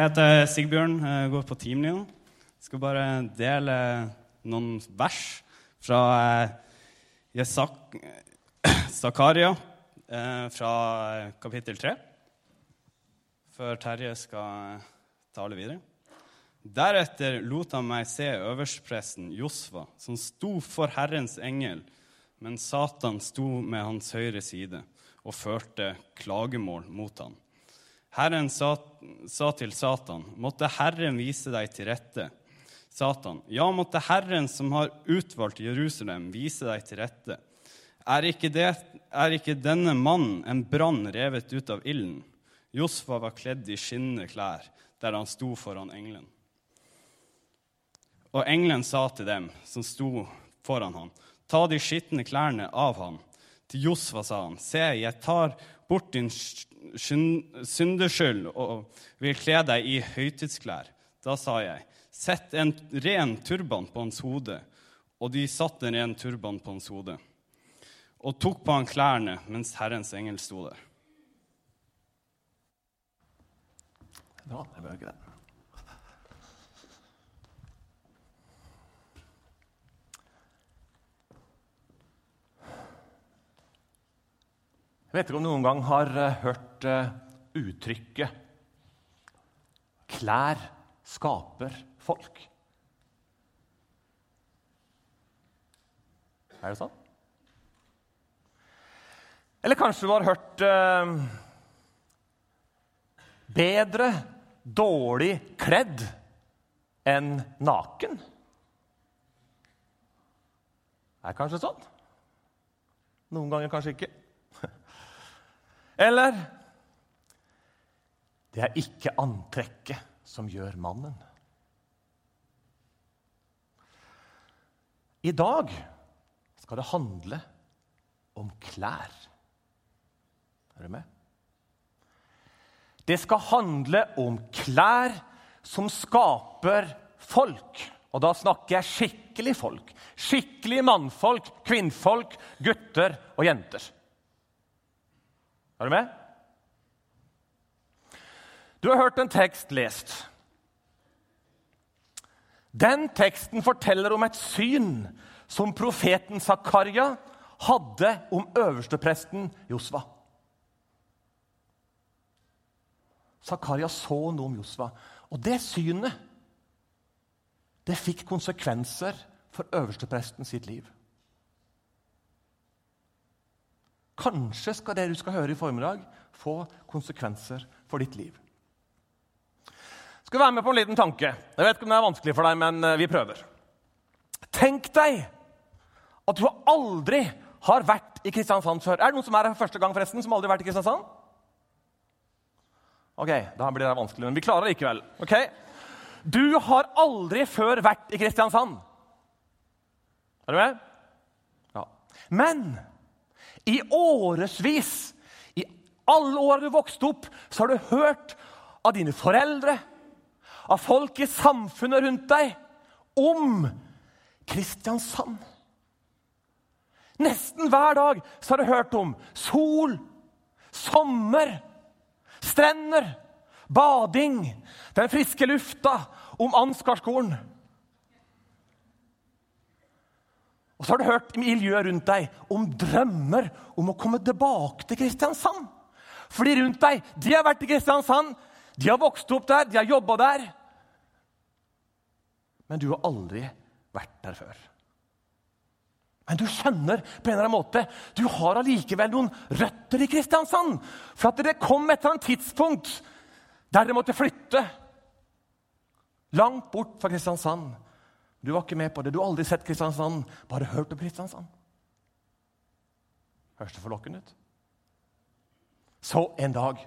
Jeg heter Sigbjørn, jeg går på teamlinja. Skal bare dele noen vers fra eh, Jesak Zakaria eh, fra kapittel 3, før Terje skal eh, tale videre. Deretter lot han meg se øverstpresten Josva, som sto for Herrens engel, men Satan sto med hans høyre side og førte klagemål mot ham. Herren sa, sa til Satan, måtte Herren vise deg til rette. Satan, ja, måtte Herren som har utvalgt Jerusalem, vise deg til rette. Er ikke, det, er ikke denne mannen en brann revet ut av ilden? Josfa var kledd i skinnende klær der han sto foran engelen. Og engelen sa til dem som sto foran ham, ta de skitne klærne av ham. Til Josfa sa han, se, jeg tar bort din syndeskyld og vil kle deg i høytidsklær. Da sa jeg, sett en ren turban på hans hode. Og de satte en ren turban på hans hode og tok på han klærne mens Herrens engel sto der. Det var det ikke det. Jeg vet ikke om noen gang har uh, hørt uh, uttrykket 'klær skaper folk'. Er det sånn? Eller kanskje du har hørt eh, 'bedre dårlig kledd enn naken'? Er Det kanskje sånn. Noen ganger kanskje ikke. Eller Det er ikke antrekket som gjør mannen. I dag skal det handle om klær. Er du med? Det skal handle om klær som skaper folk. Og da snakker jeg skikkelig folk. Skikkelig mannfolk, kvinnfolk, gutter og jenter. Er du med? Du har hørt en tekst lest. Den teksten forteller om et syn som profeten Zakaria hadde om øverstepresten Josva. Zakaria så noe om Josva, og det synet det fikk konsekvenser for øverstepresten sitt liv. Kanskje skal det du skal høre i formiddag, få konsekvenser for ditt liv. Skal du være med på en liten tanke? Jeg vet ikke om det er vanskelig for deg, men eh, vi prøver. Tenk deg at du aldri har vært i Kristiansand før. Er det noen som er her første gang, forresten, som aldri har vært i Kristiansand? Ok, da blir det vanskelig, men vi klarer det likevel. Ok? Du har aldri før vært i Kristiansand. Er du med? Ja. Men i årevis, i alle år du vokste opp, så har du hørt av dine foreldre, av folk i samfunnet rundt deg, om Kristiansand. Nesten hver dag så har du hørt om sol, sommer, strender, bading, den friske lufta, om Ansgarskolen. Og så har du hørt i miljøet rundt deg om drømmer om å komme tilbake til Kristiansand. For de rundt deg de har vært i Kristiansand, de har vokst opp der, de har jobba der. Men du har aldri vært der før. Men du skjønner på en eller annen måte, du har allikevel noen røtter i Kristiansand. For at det kom eller annet tidspunkt der dere måtte flytte langt bort fra Kristiansand. Du var ikke med på det. Du har aldri sett Kristiansand, bare hørt om Kristiansand. Høres det forlokkende ut? Så en dag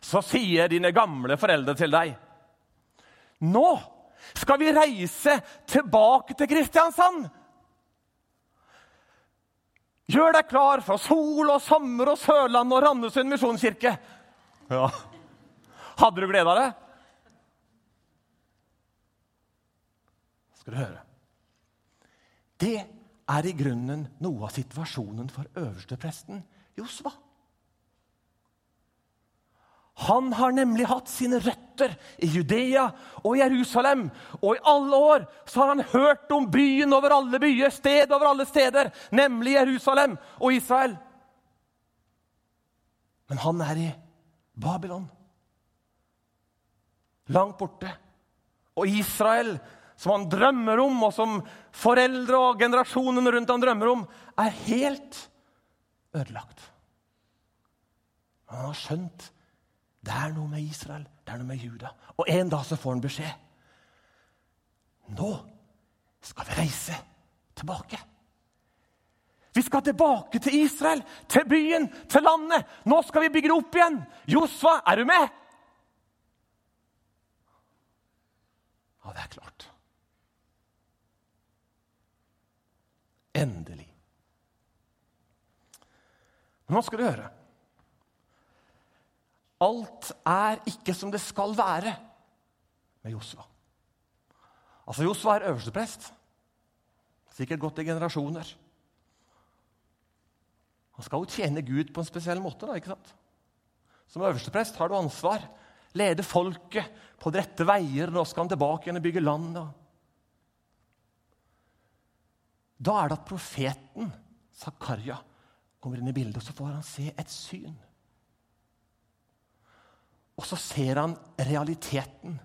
så sier dine gamle foreldre til deg Nå skal vi reise tilbake til Kristiansand! Gjør deg klar for sol og sommer og Sørlandet og Randesund misjonskirke. Ja. Hadde du glede av skal du høre. Det er i grunnen noe av situasjonen for øverstepresten Josva. Han har nemlig hatt sine røtter i Judea og Jerusalem. Og i alle år så har han hørt om byen over alle byer, sted over alle steder, nemlig Jerusalem og Israel. Men han er i Babylon, langt borte. Og Israel, som han drømmer om, og som foreldre og generasjonene rundt han drømmer om, er helt ødelagt. Han har skjønt det er noe med Israel, det er noe med Juda. Og en dag så får han beskjed. Nå skal vi reise tilbake. Vi skal tilbake til Israel, til byen, til landet. Nå skal vi bygge det opp igjen. Josfa, er du med? Ja, det er klart. Endelig. Men nå skal du høre. Alt er ikke som det skal være med Josva. Altså, Josva er øversteprest. Sikkert gått i generasjoner. Han skal jo tjene Gud på en spesiell måte. da, ikke sant? Som øversteprest har du ansvar. Lede folket på de rette veier. Nå skal han tilbake igjen og bygge land. Da er det at profeten Zakaria kommer inn i bildet, og så får han se et syn. Og så ser han realiteten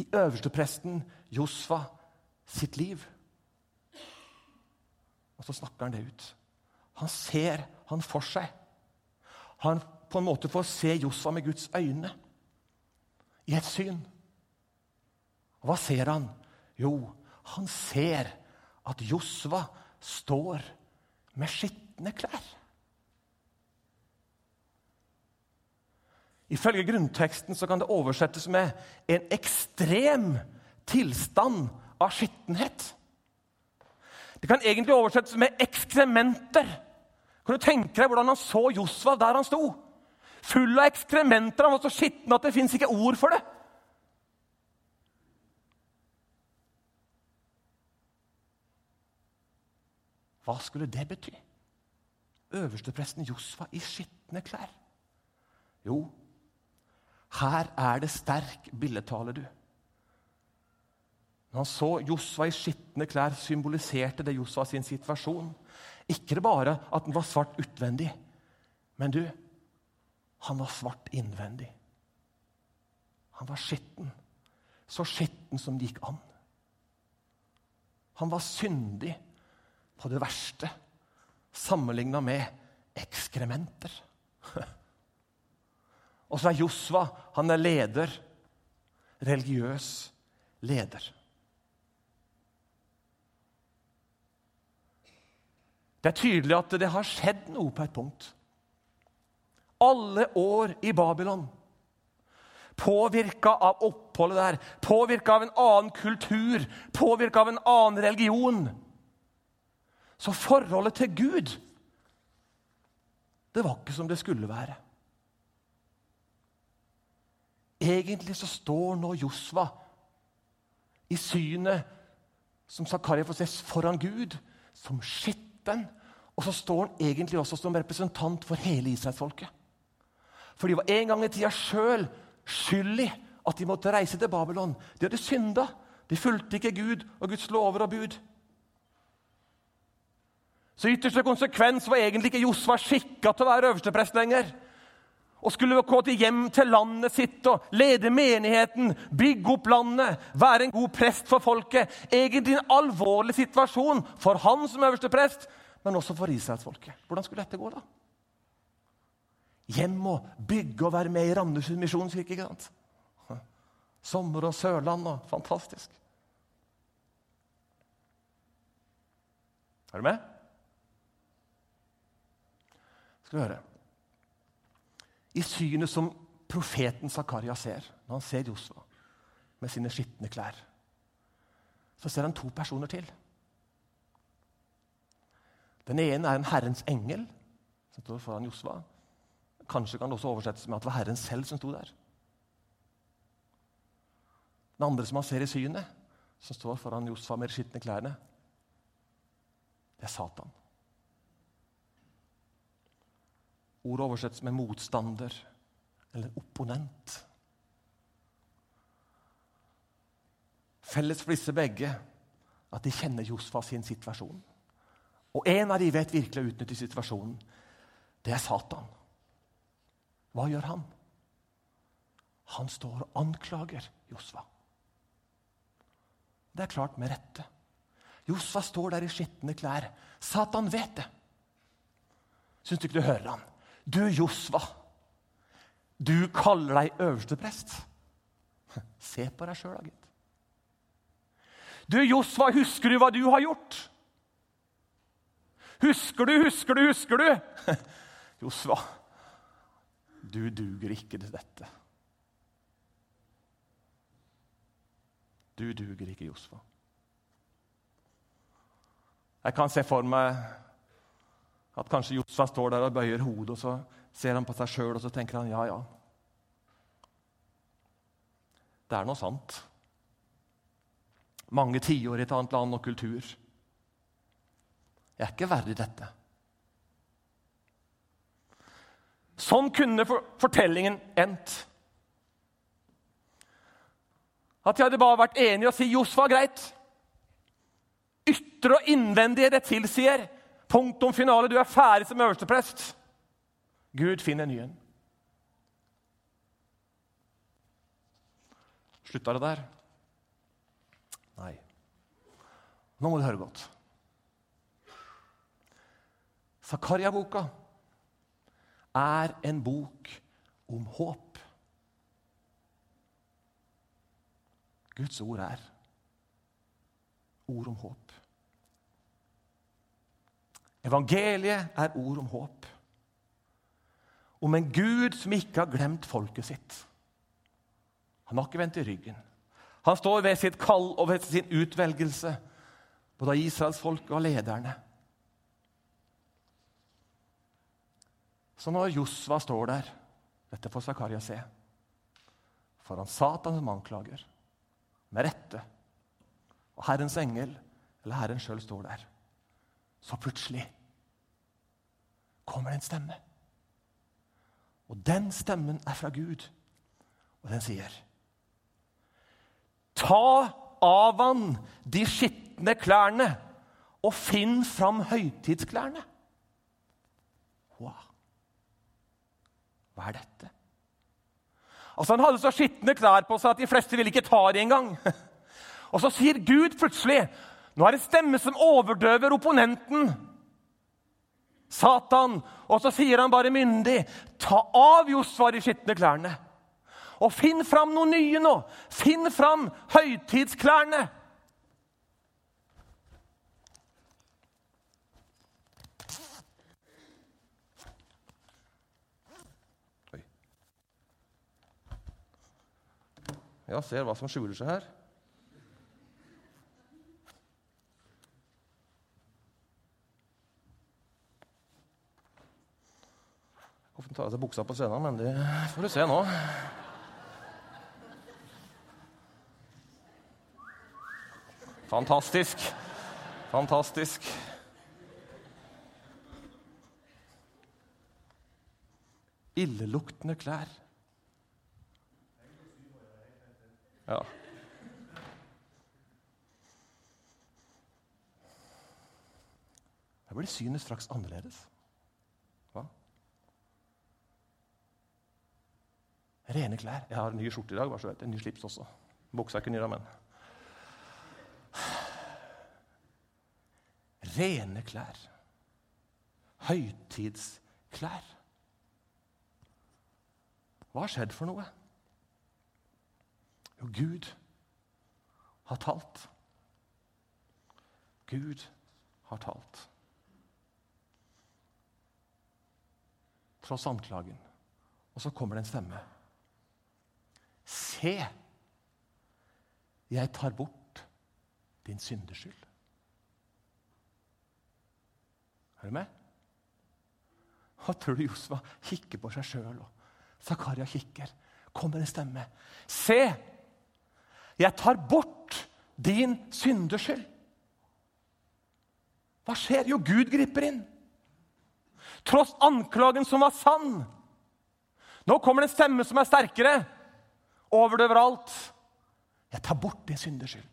i øverstepresten Josfa sitt liv. Og så snakker han det ut. Han ser han for seg. Han på en måte får se Josfa med Guds øyne i et syn. Og hva ser han? Jo, han ser at Josva står med skitne klær. Ifølge grunnteksten kan det oversettes med 'en ekstrem tilstand av skittenhet'. Det kan egentlig oversettes med 'ekskrementer'. Kan du tenke deg hvordan han så Josva der han sto? Full av ekskrementer. Han var så skitten at det fins ikke ord for det. Hva skulle det bety? Øverstepresten Josfa i skitne klær? Jo, her er det sterk billedtale, du. Når han så Josva i skitne klær, symboliserte det Josva sin situasjon. Ikke bare at han var svart utvendig, men du, han var svart innvendig. Han var skitten. Så skitten som det gikk an. Han var syndig på det verste, sammenligna med ekskrementer. Og så er Josva han er leder. Religiøs leder. Det er tydelig at det har skjedd noe på et punkt. Alle år i Babylon, påvirka av oppholdet der, påvirka av en annen kultur, påvirka av en annen religion Så forholdet til Gud, det var ikke som det skulle være. Egentlig så står nå Josva i synet som Zakaria får se foran Gud, som skitten. Og så står han egentlig også som representant for hele israelsfolket. For de var en gang i tida sjøl skyld i at de måtte reise til Babylon. De hadde synda. De fulgte ikke Gud og Guds lover og bud. Så ytterste konsekvens var egentlig ikke Josva skikka til å være øversteprest lenger og skulle gå til hjem til landet sitt og lede menigheten, bygge opp landet, være en god prest for folket. Egentlig en alvorlig situasjon for han som øverste prest, men også for israelsfolket. Hvordan skulle dette gå, da? Hjem og bygge og være med i Randesund misjonskirke. ikke sant? Sommer og Sørland og Fantastisk. Er du med? Skal vi høre i synet som profeten Zakaria ser når han ser Josva med sine skitne klær. Så ser han to personer til. Den ene er en Herrens engel som står foran Josva. Kanskje kan det også oversettes med at det var Herren selv som sto der. Den andre som han ser i synet, som står foran Josfa med de skitne klærne, det er Satan. Ordet oversettes med motstander eller opponent. Felles for disse begge at de kjenner Josfa sin situasjon. Og en av de vet virkelig å utnytte situasjonen. Det er Satan. Hva gjør han? Han står og anklager Josfa. Det er klart med rette. Josfa står der i skitne klær. Satan vet det. Syns du ikke du hører han? Du, Josva, du kaller deg øverste prest. Se på deg sjøl, da, gitt. Du, Josva, husker du hva du har gjort? Husker du, husker du, husker du? Josva, du duger ikke til dette. Du duger ikke, Josva. Jeg kan se for meg at kanskje Josfa står der og bøyer hodet, og så ser han på seg sjøl og så tenker han, ja, ja. Det er noe sant. Mange tiår i et annet land og kultur. Jeg er ikke verdig dette. Sånn kunne fortellingen endt. At de hadde bare vært enige og si Josfa, greit. Ytre og innvendige, det tilsier. Punktum finale, du er ferdig som øversteprest. Gud finner en ny en. Slutta det der? Nei. Nå må du høre godt. Zakaria-boka er en bok om håp. Guds ord er ord om håp. Evangeliet er ord om håp. Om en Gud som ikke har glemt folket sitt. Han har ikke vendt i ryggen. Han står ved sitt kall og ved sin utvelgelse, både av israelsfolket og lederne. Så når Josva står der, dette får Zakaria se, foran Satan som anklager, med rette, og Herrens engel eller Herren sjøl står der, så plutselig kommer det en stemme. Og den stemmen er fra Gud, og den sier Ta av han de skitne klærne og finn fram høytidsklærne. Wow. Hva er dette? Altså Han hadde så skitne klær på seg at de fleste ville ikke ta det engang. Og så sier Gud plutselig Nå er det stemme som overdøver opponenten. Satan. Og så sier han bare myndig, ta av Josfa de skitne klærne. Og finn fram noe nye nå. Finn fram høytidsklærne. Oi. Ja, ser hva som skjuler seg her. Hvorfor ta av seg buksa på scenen, men det får du se nå. Fantastisk. Fantastisk. Illeluktende klær. Ja. Jeg blir synet straks annerledes. Rene klær. Jeg har en ny skjorte i dag. bare så vet En ny slips også. Buksa er ikke ny, da, men Rene klær. Høytidsklær. Hva har skjedd for noe? Jo, Gud har talt. Gud har talt. Tross anklagen. Og så kommer det en stemme. Se, jeg tar bort din syndeskyld. Er du med? Hva tror du Josva kikker på seg sjøl, og Zakaria kikker. Kommer en stemme. Se, jeg tar bort din syndeskyld. Hva skjer? Jo, Gud griper inn. Tross anklagen som var sann. Nå kommer det en stemme som er sterkere. Overdøver alt. Jeg tar bort din synders skyld.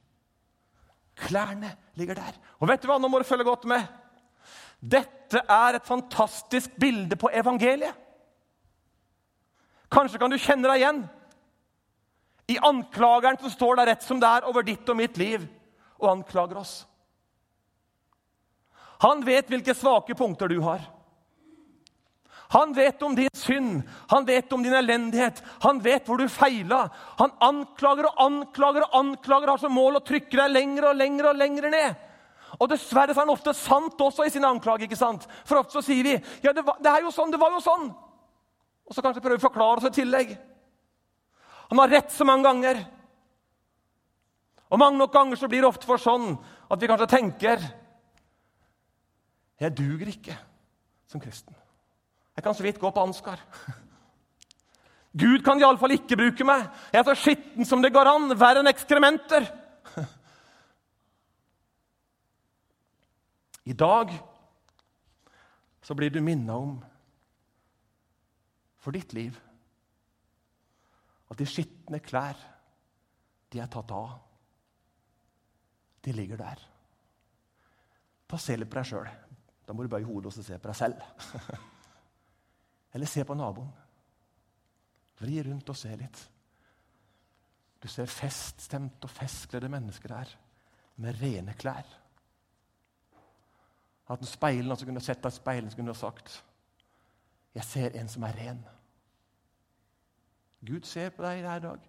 Klærne ligger der. Og vet du hva, nå må du følge godt med. Dette er et fantastisk bilde på evangeliet. Kanskje kan du kjenne deg igjen i anklageren som står der rett som det er over ditt og mitt liv og anklager oss. Han vet hvilke svake punkter du har. Han vet om din synd, han vet om din elendighet, han vet hvor du feila. Han anklager og anklager og anklager, har som mål å trykke deg lenger og lenger og lenger ned. Og Dessverre er han ofte sant også i sine anklager. ikke sant? For ofte så sier vi ja, det, var, det er jo sånn, det var jo sånn. Og så kanskje prøver vi å forklare oss i tillegg. Han har rett så mange ganger. Og mange nok ganger så blir det ofte for sånn at vi kanskje tenker Jeg duger ikke som kristen. Jeg kan så vidt gå på Ansgar. Gud kan iallfall ikke bruke meg. Jeg er så skitten som det går an, verre enn ekskrementer. I dag så blir du minna om for ditt liv at de skitne klær, de er tatt av. De ligger der. Ta se litt på deg sjøl. Da må du bøye hodet og se på deg selv. Eller se på naboen. Vri rundt og se litt. Du ser feststemte og festkledde mennesker der med rene klær. At en speilene altså kunne sett deg i speilet, kunne ha sagt Jeg ser en som er ren. Gud ser på deg i dag,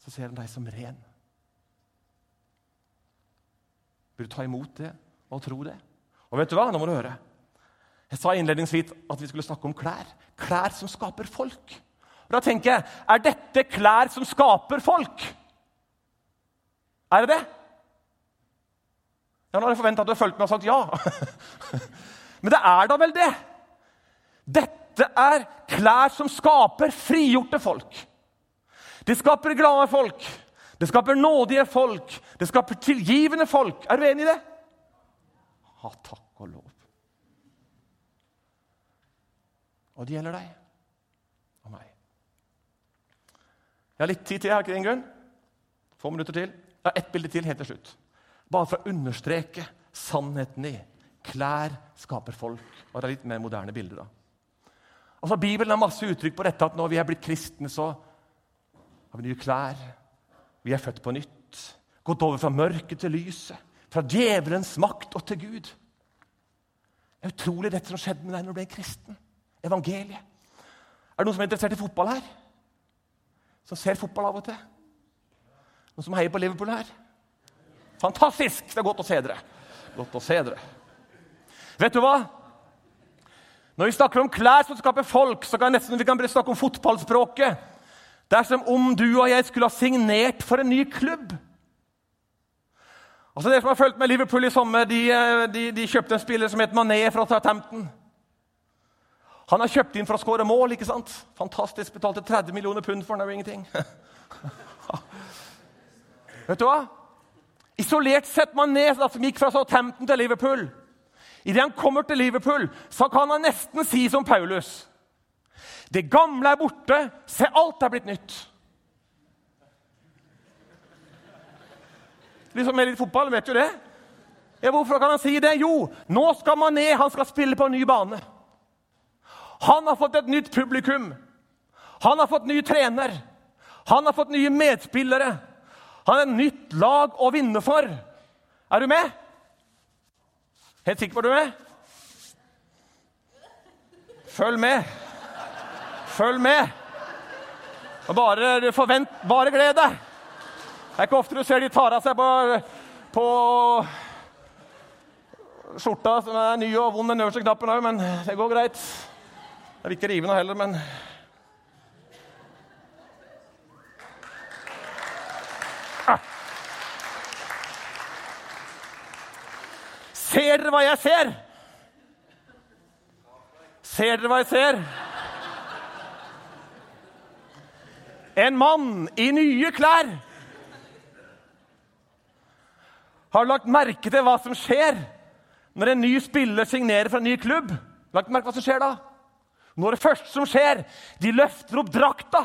så ser han deg som ren. Bør du ta imot det og tro det? Og vet du hva? Nå må du høre. Jeg sa innledningsvis at vi skulle snakke om klær. Klær som skaper folk. Og da tenker jeg, Er dette klær som skaper folk? Er det det? Ja, Nå har jeg forventa at du har fulgt med og sagt ja. Men det er da vel det? Dette er klær som skaper frigjorte folk. Det skaper glade folk. Det skaper nådige folk. Det skaper tilgivende folk. Er du enig i det? Ha takk og lov. Og det gjelder deg og meg. Jeg har litt tid til, jeg har ikke det, Ingunn? Få minutter til. Jeg har ett bilde til helt til slutt. Bare for å understreke sannheten i klær skaper folk. Og det er litt mer moderne bilder, da. Altså, Bibelen har masse uttrykk på dette at når vi er blitt kristne, så har vi nye klær. Vi er født på nytt. Gått over fra mørket til lyset. Fra djevelens makt og til Gud. Det er utrolig dette som skjedde med deg når du ble kristen evangeliet. Er det noen som er interessert i fotball her? Som ser fotball av og til? Noen som heier på Liverpool her? Fantastisk! Det er godt å se dere. Godt å se dere. Vet du hva? Når vi snakker om klær som skaper folk, så kan nesten vi kan snakke om fotballspråket. Det er som om du og jeg skulle ha signert for en ny klubb. Altså Dere som har fulgt med Liverpool i sommer, de, eh, de, de kjøpte en spiller som het Mané fra Southampton. Han har kjøpt inn for å skåre mål. ikke sant? Fantastisk. Betalte 30 millioner pund for den. Det er jo ingenting. Vet du hva? Isolert sett man ned, som gikk fra Southampton til Liverpool. Idet han kommer til Liverpool, så kan han nesten si som Paulus. Det gamle er borte, se, alt er blitt nytt. De som er litt fotball, vet jo det. Ja, hvorfor kan han si det? Jo, nå skal man ned, han skal spille på en ny bane. Han har fått et nytt publikum. Han har fått ny trener. Han har fått nye medspillere. Han har et nytt lag å vinne for. Er du med? Helt sikker på at du er med? Følg med. Følg med. Og bare forvent Bare gled deg. Det er ikke ofte du ser de tar av seg på, på skjorta som er ny og vond, den øverste knappen òg, men det går greit. Jeg vil ikke rive noe heller, men ah. Ser dere hva jeg ser? Ser dere hva jeg ser? En mann i nye klær. Har lagt merke til hva som skjer når en ny spiller signerer for en ny klubb? Lagt merke til hva som skjer da? Når det første som skjer, de løfter opp drakta.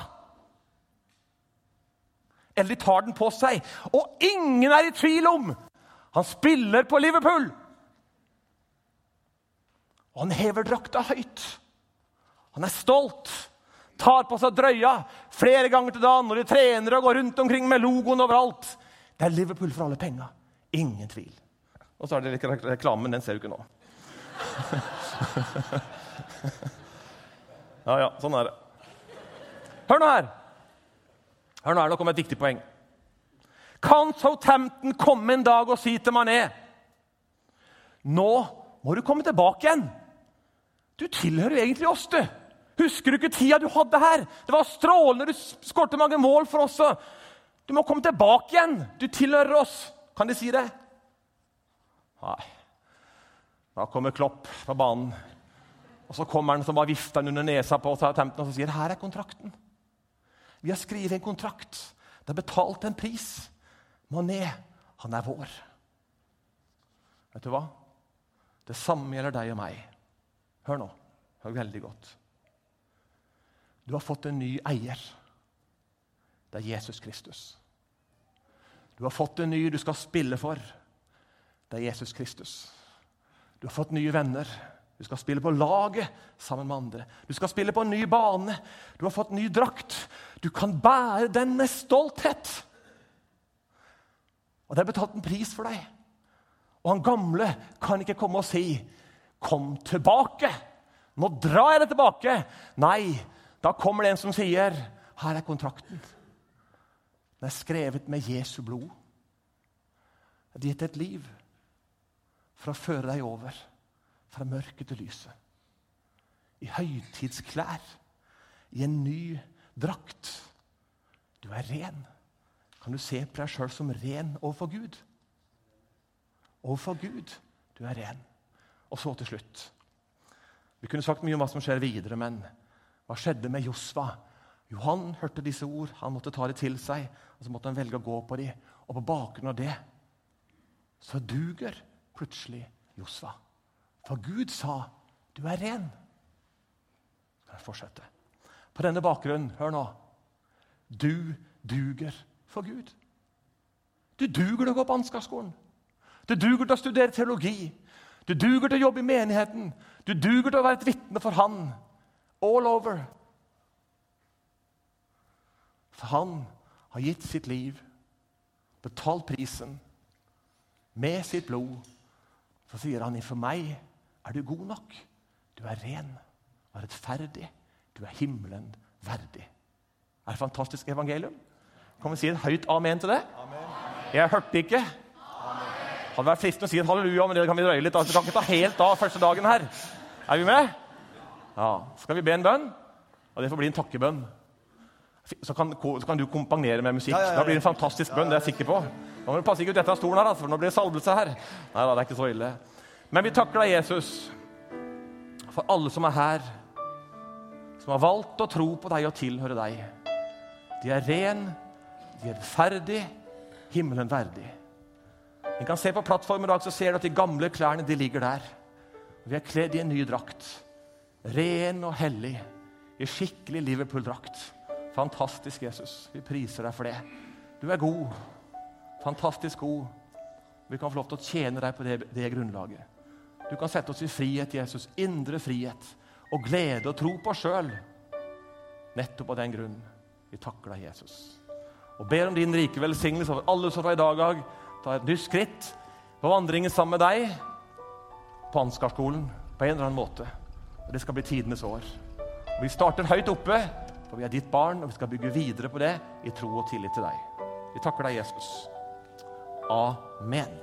Eller de tar den på seg. Og ingen er i tvil om han spiller på Liverpool. Og han hever drakta høyt. Han er stolt. Tar på seg drøya flere ganger til dagen når de trener og går rundt omkring med logoen overalt. Det er Liverpool for alle penga. Ingen tvil. Og så er det reklamen. Den ser du ikke nå. ja, ja, sånn er det. Hør nå her. Hør nå her, nå kommer et viktig poeng. Kan Southampton komme en dag og si til Mané Nå må du komme tilbake igjen. Du tilhører jo egentlig oss, du. Husker du ikke tida du hadde her? Det var strålende. Du skårte mange mål for oss. Du må komme tilbake igjen. Du tilhører oss. Kan de si det? Nei. Da kommer Klopp på banen. Og Så kommer han som bare vifter under nesa på Southampton og så sier her er kontrakten. Vi har skrevet en kontrakt. Det er betalt en pris. Mané, han er vår. Vet du hva? Det samme gjelder deg og meg. Hør nå. Hør veldig godt. Du har fått en ny eier. Det er Jesus Kristus. Du har fått en ny du skal spille for. Det er Jesus Kristus. Du har fått nye venner. Du skal spille på laget sammen med andre. Du skal spille på en ny bane. Du har fått ny drakt. Du kan bære den med stolthet. Og det er betalt en pris for deg. Og han gamle kan ikke komme og si 'Kom tilbake'. Nå drar jeg deg tilbake. Nei, da kommer det en som sier 'Her er kontrakten'. Den er skrevet med Jesu blod. Det er gitt et liv for å føre deg over fra mørket til lyset. I høytidsklær, i en ny drakt. Du er ren. Kan du se på deg sjøl som ren overfor Gud? Overfor Gud, du er ren. Og så til slutt. Vi kunne sagt mye om hva som skjer videre, men hva skjedde med Josva? Johan hørte disse ord, han måtte ta det til seg, og så måtte han velge å gå på dem. Og på bakgrunn av det så duger plutselig Josva. For Gud sa, 'Du er ren'. Skal jeg fortsette? På denne bakgrunnen, hør nå Du duger for Gud. Du duger til å gå på Ansgarskolen. Du duger til å studere teologi. Du duger til å jobbe i menigheten. Du duger til å være et vitne for Han. All over. For Han har gitt sitt liv, betalt prisen, med sitt blod. Så sier han, 'For meg er du god nok. Du er ren og rettferdig. Du er himmelen verdig. Er det fantastisk evangelium? Kan vi si et høyt amen til det? Amen. Jeg hørte ikke. Amen. hadde vært fristende å si et halleluja, men det kan vi drøye litt. Vi kan ikke ta helt av første dagen her. Er vi med? Ja. Skal vi be en bønn? Og det får bli en takkebønn. Så kan, så kan du kompagnere med musikk. Ja, ja, ja, da blir det en fantastisk bønn. det er jeg sikker på. Nå må du passe ikke ut dette av stolen her, altså, for nå blir det salvelse her. Nei da, det er ikke så ille. Men vi takker deg, Jesus, for alle som er her, som har valgt å tro på deg og tilhøre deg. De er ren, de er rettferdig, himmelen verdig. En kan se på plattformen i dag, så ser du at de gamle klærne de ligger der. Vi er kledd i en ny drakt. Ren og hellig. I skikkelig Liverpool-drakt. Fantastisk, Jesus. Vi priser deg for det. Du er god. Fantastisk god. Vi kan få lov til å tjene deg på det, det grunnlaget. Du kan sette oss i frihet, Jesus. Indre frihet og glede og tro på oss sjøl. Nettopp av den grunn. Vi takker deg, Jesus. Og ber om din rike velsignelse over alle som fra i dag av tar et nytt skritt på vandringen sammen med deg på Ansgarskolen på en eller annen måte. Og Det skal bli tidenes år. Og Vi starter høyt oppe, for vi er ditt barn, og vi skal bygge videre på det i tro og tillit til deg. Vi takker deg, Jesus. Amen.